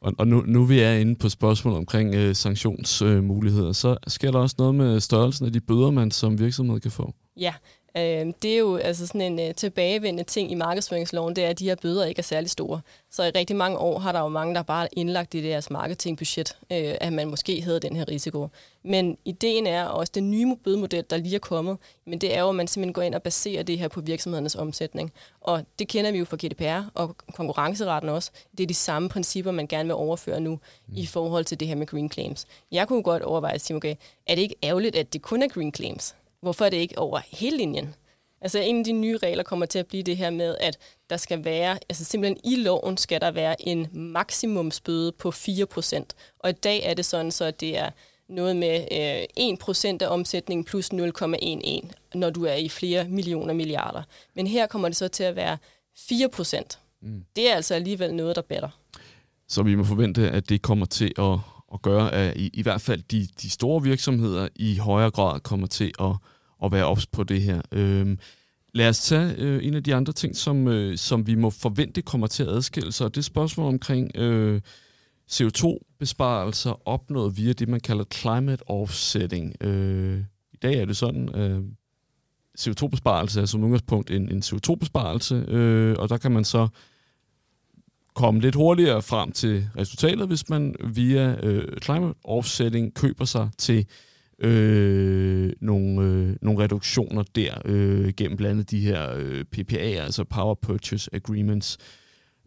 Og, og nu, nu vi er inde på spørgsmål omkring øh, sanktionsmuligheder, øh, så sker der også noget med størrelsen af de bøder, man som virksomhed kan få. Ja, Øh, det er jo altså sådan en øh, tilbagevendende ting i markedsføringsloven, det er, at de her bøder ikke er særlig store. Så i rigtig mange år har der jo mange, der bare indlagt i deres marketingbudget, øh, at man måske havde den her risiko. Men ideen er også den nye bødemodel, der lige er kommet, men det er jo, at man simpelthen går ind og baserer det her på virksomhedernes omsætning. Og det kender vi jo fra GDPR og konkurrenceretten også. Det er de samme principper, man gerne vil overføre nu mm. i forhold til det her med green claims. Jeg kunne godt overveje at sige, okay, er det ikke ærgerligt, at det kun er green claims? Hvorfor er det ikke over hele linjen? Altså en af de nye regler kommer til at blive det her med, at der skal være, altså simpelthen i loven skal der være en maksimumsbøde på 4%. Og i dag er det sådan, så det er noget med øh, 1% af omsætningen plus 0,11, når du er i flere millioner milliarder. Men her kommer det så til at være 4%. Mm. Det er altså alligevel noget, der batter. Så vi må forvente, at det kommer til at at gøre, at i, i hvert fald de, de store virksomheder i højere grad kommer til at, at være ops på det her. Øhm, lad os tage øh, en af de andre ting, som, øh, som vi må forvente kommer til at adskille sig, og det er spørgsmål omkring øh, CO2-besparelser opnået via det, man kalder climate offsetting. Øh, I dag er det sådan, øh, CO2-besparelse er som udgangspunkt en, en CO2-besparelse, øh, og der kan man så komme lidt hurtigere frem til resultatet, hvis man via øh, climate offsetting køber sig til øh, nogle, øh, nogle reduktioner der øh, gennem blandt andet de her øh, PPA'er, altså Power Purchase Agreements.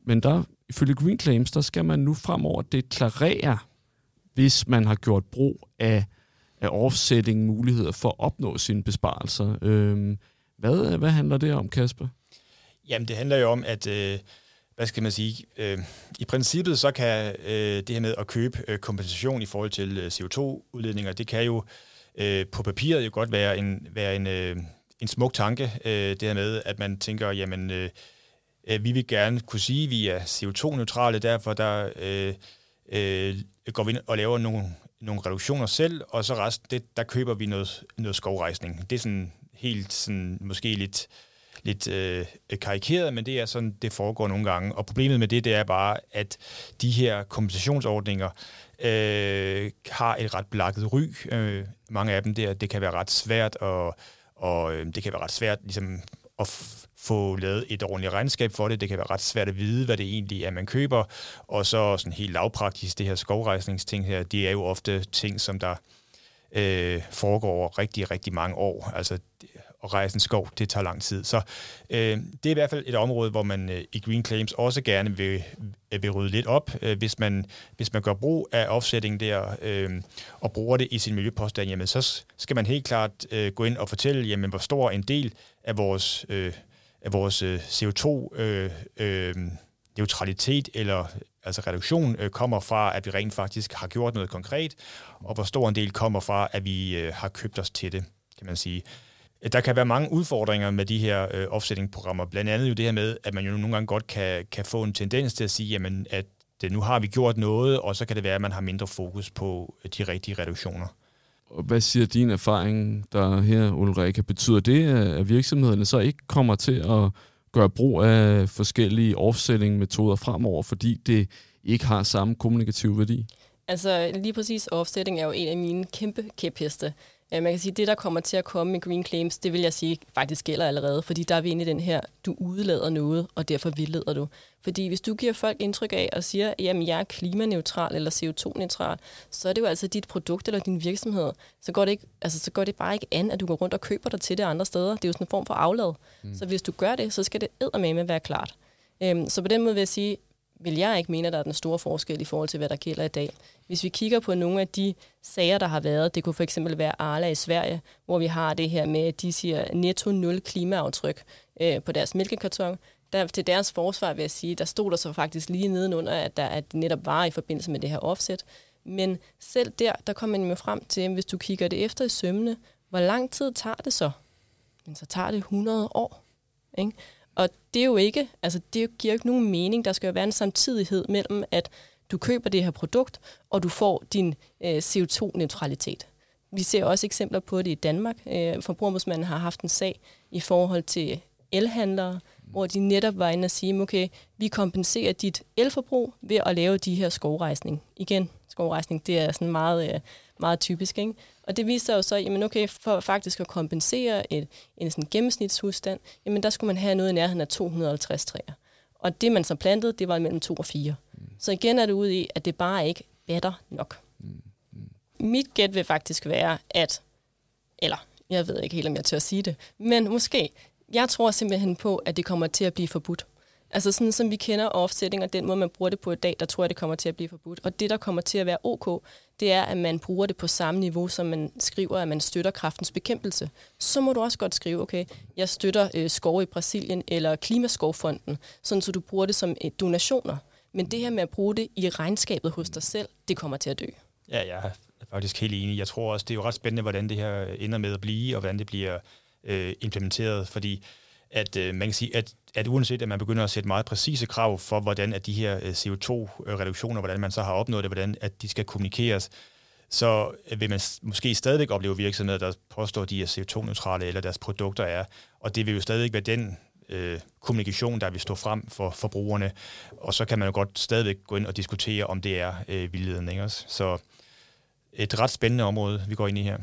Men der, ifølge Green Claims, der skal man nu fremover deklarere, hvis man har gjort brug af, af offsetting muligheder for at opnå sine besparelser. Øh, hvad, hvad handler det om, Kasper? Jamen, det handler jo om, at øh, hvad skal man sige, øh, i princippet så kan øh, det her med at købe øh, kompensation i forhold til øh, CO2-udledninger, det kan jo øh, på papiret jo godt være en, være en, øh, en smuk tanke, øh, det her med, at man tænker, jamen, øh, øh vi vil gerne kunne sige, at vi er CO2-neutrale, derfor der øh, øh, går vi ind og laver nogle, nogle reduktioner selv, og så resten, det, der køber vi noget, noget skovrejsning. Det er sådan helt sådan, måske lidt lidt øh, karikeret, men det er sådan, det foregår nogle gange. Og problemet med det, det er bare, at de her kompensationsordninger øh, har et ret blakket ry. Øh, mange af dem der, det kan være ret svært, og, og øh, det kan være ret svært ligesom, at få lavet et ordentligt regnskab for det. Det kan være ret svært at vide, hvad det egentlig er, man køber. Og så sådan helt lavpraktisk, det her skovrejsningsting her, det er jo ofte ting, som der øh, foregår over rigtig, rigtig mange år. Altså at rejse en skov, det tager lang tid. Så øh, det er i hvert fald et område, hvor man øh, i Green Claims også gerne vil, øh, vil rydde lidt op. Øh, hvis, man, hvis man gør brug af offsetting der øh, og bruger det i sin miljøpåstand, jamen, så skal man helt klart øh, gå ind og fortælle, jamen, hvor stor en del af vores, øh, af vores øh, CO2 øh, øh, neutralitet eller altså reduktion øh, kommer fra, at vi rent faktisk har gjort noget konkret, og hvor stor en del kommer fra, at vi øh, har købt os til det, kan man sige. Der kan være mange udfordringer med de her øh, offsetting-programmer. Blandt andet jo det her med, at man jo nogle gange godt kan, kan få en tendens til at sige, jamen, at det, nu har vi gjort noget, og så kan det være, at man har mindre fokus på de rigtige reduktioner. Hvad siger din erfaring der her, Ulrike? Betyder det, at virksomhederne så ikke kommer til at gøre brug af forskellige offsetting-metoder fremover, fordi det ikke har samme kommunikativ værdi? Altså lige præcis offsetting er jo en af mine kæmpe kæpheste. Man kan sige, at det, der kommer til at komme med Green Claims, det vil jeg sige faktisk gælder allerede, fordi der er vi inde i den her, du udlader noget, og derfor vildleder du. Fordi hvis du giver folk indtryk af og siger, at jeg er klimaneutral eller CO2-neutral, så er det jo altså dit produkt eller din virksomhed. Så går, det ikke, altså, så går det bare ikke an, at du går rundt og køber dig til det andre steder. Det er jo sådan en form for aflad. Mm. Så hvis du gør det, så skal det eddermame være klart. Øhm, så på den måde vil jeg sige, vil jeg ikke mene, at der er den store forskel i forhold til, hvad der gælder i dag. Hvis vi kigger på nogle af de sager, der har været, det kunne for eksempel være Arla i Sverige, hvor vi har det her med, at de siger netto nul klimaaftryk øh, på deres mælkekarton. Der, til deres forsvar vil jeg sige, der stod der så faktisk lige nedenunder, at der at netop var i forbindelse med det her offset. Men selv der, der kommer man jo frem til, hvis du kigger det efter i sømne, hvor lang tid tager det så? Men så tager det 100 år. Ikke? Og det er jo ikke, altså det giver jo ikke nogen mening. Der skal jo være en samtidighed mellem, at du køber det her produkt, og du får din øh, CO2-neutralitet. Vi ser også eksempler på det i Danmark. Øh, Forbrugerombudsmanden har haft en sag i forhold til elhandlere, hvor de netop var inde og sige, okay, vi kompenserer dit elforbrug ved at lave de her skovrejsning. Igen, skovrejsning, det er sådan meget, øh, meget typisk. Ikke? Og det viser jo så, jamen okay, for faktisk at kompensere et, en sådan gennemsnitshusstand, jamen der skulle man have noget i nærheden af 250 træer. Og det, man så plantede, det var mellem 2 og 4. Mm. Så igen er det ude i, at det bare ikke batter nok. Mm. Mm. Mit gæt vil faktisk være, at, eller jeg ved ikke helt, om jeg tør at sige det, men måske, jeg tror simpelthen på, at det kommer til at blive forbudt. Altså sådan som vi kender offsetting, og den måde, man bruger det på i dag, der tror jeg, det kommer til at blive forbudt. Og det, der kommer til at være ok, det er, at man bruger det på samme niveau, som man skriver, at man støtter kraftens bekæmpelse. Så må du også godt skrive, okay, jeg støtter øh, skov i Brasilien eller Klimaskovfonden, sådan så du bruger det som øh, donationer. Men det her med at bruge det i regnskabet hos dig selv, det kommer til at dø. Ja, jeg er faktisk helt enig. Jeg tror også, det er jo ret spændende, hvordan det her ender med at blive, og hvordan det bliver øh, implementeret, fordi at øh, man kan sige, at, at uanset at man begynder at sætte meget præcise krav for, hvordan at de her øh, CO2-reduktioner, hvordan man så har opnået det, hvordan at de skal kommunikeres, så vil man måske stadigvæk opleve virksomheder, der påstår, at de er CO2-neutrale, eller deres produkter er. Og det vil jo stadigvæk være den øh, kommunikation, der vil stå frem for forbrugerne. Og så kan man jo godt stadigvæk gå ind og diskutere, om det er øh, vildledning også. Så et ret spændende område, vi går ind i her.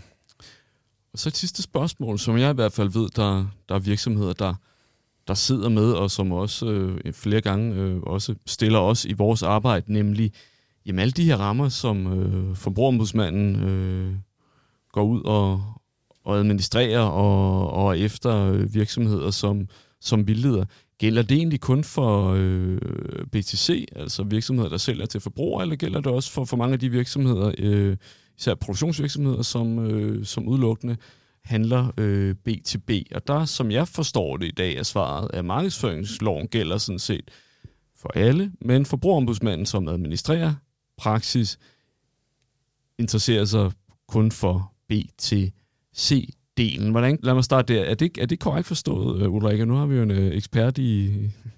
Og så et sidste spørgsmål, som jeg i hvert fald ved, der, der er virksomheder, der, der sidder med, og som også øh, flere gange øh, også stiller os i vores arbejde, nemlig jamen, alle de her rammer, som øh, forbrugerombudsmanden øh, går ud og, og administrerer og, og efter øh, virksomheder som, som vildleder. Gælder det egentlig kun for øh, BTC, altså virksomheder, der sælger til forbrugere, eller gælder det også for, for mange af de virksomheder, øh, især produktionsvirksomheder, som, øh, som udelukkende handler øh, B2B. Og der, som jeg forstår det i dag, er svaret, at markedsføringsloven gælder sådan set for alle, men forbrugerombudsmanden, som administrerer praksis, interesserer sig kun for B2C delen. Hvordan, lad mig starte der. Er det, er det korrekt forstået, øh, Ulrike? Nu har vi jo en øh, ekspert i,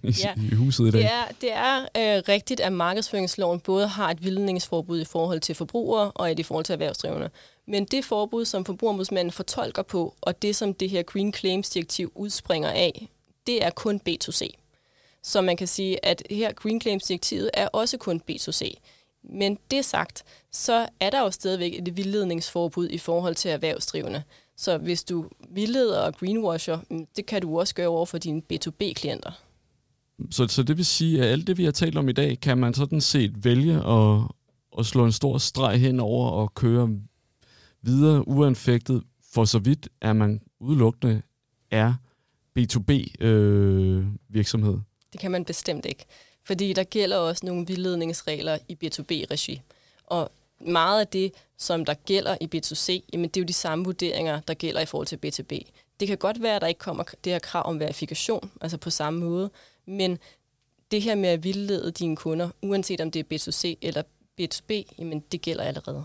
i, ja, i huset i dag. Det er, det er øh, rigtigt, at markedsføringsloven både har et vildningsforbud i forhold til forbrugere og et i forhold til erhvervsdrivende. Men det forbud, som forbrugerombudsmanden fortolker på, og det, som det her Green Claims-direktiv udspringer af, det er kun B2C. Så man kan sige, at her Green Claims-direktivet er også kun B2C. Men det sagt, så er der jo stadigvæk et vildledningsforbud i forhold til erhvervsdrivende. Så hvis du vildleder og greenwasher, mm, det kan du også gøre over for dine B2B-klienter. Så, så det vil sige, at alt det, vi har talt om i dag, kan man sådan set vælge at, at slå en stor streg hen over og køre videre uanfægtet, for så vidt er man udelukkende er B2B-virksomhed. Øh, det kan man bestemt ikke, fordi der gælder også nogle vildledningsregler i B2B-regi. Og meget af det, som der gælder i B2C, jamen det er jo de samme vurderinger, der gælder i forhold til B2B. Det kan godt være, at der ikke kommer det her krav om verifikation, altså på samme måde, men det her med at vildlede dine kunder, uanset om det er B2C eller B2B, jamen det gælder allerede.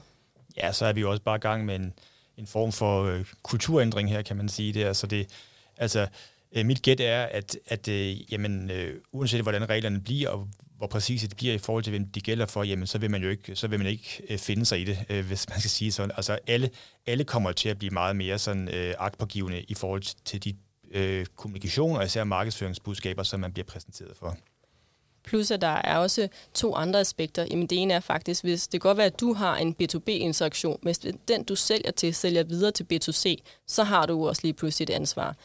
Ja, så er vi jo også bare i gang med en, en form for øh, kulturændring her, kan man sige. Det, altså det, altså, øh, mit gæt er, at, at øh, jamen, øh, uanset hvordan reglerne bliver, og hvor præcise det bliver i forhold til, hvem de gælder for, jamen, så vil man jo ikke, så vil man ikke øh, finde sig i det, øh, hvis man skal sige sådan. Altså alle, alle kommer til at blive meget mere sådan, øh, agtpågivende i forhold til de øh, kommunikation og især markedsføringsbudskaber, som man bliver præsenteret for. Plus at der er også to andre aspekter. Jamen det ene er faktisk, hvis det kan godt være, at du har en B2B-interaktion, hvis den du sælger til, sælger videre til B2C, så har du også lige pludselig et ansvar.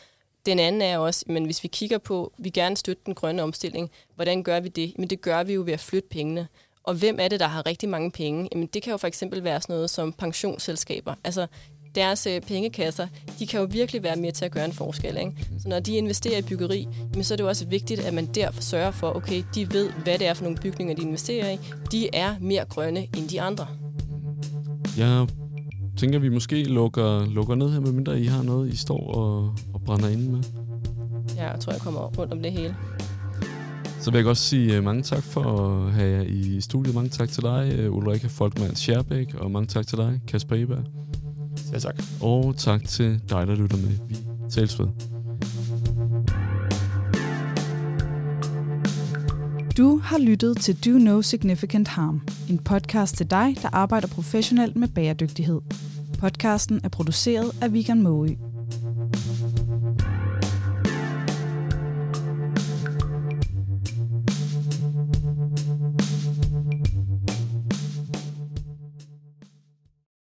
Den anden er også, men hvis vi kigger på, vi gerne støtte den grønne omstilling, hvordan gør vi det? Men det gør vi jo ved at flytte pengene. Og hvem er det, der har rigtig mange penge? Jamen, det kan jo for eksempel være sådan noget som pensionsselskaber. Altså, deres øh, pengekasser, de kan jo virkelig være med til at gøre en forskel. Ikke? Så når de investerer i byggeri, jamen, så er det jo også vigtigt, at man der sørger for, okay, de ved, hvad det er for nogle bygninger, de investerer i. De er mere grønne end de andre. Jeg tænker, vi måske lukker, lukker ned her, medmindre I har noget, I står og, og brænder inde med. Ja, jeg tror, jeg kommer rundt om det hele. Så vil jeg også sige uh, mange tak for at have jer i studiet. Mange tak til dig, uh, Ulrike Folkmann Scherbæk, og mange tak til dig, Kasper Eberg. Selv tak. Og tak til dig, der lytter med. Vi tales ved. Du har lyttet til Do No Significant Harm, en podcast til dig, der arbejder professionelt med bæredygtighed. Podcasten er produceret af Vegan Måge.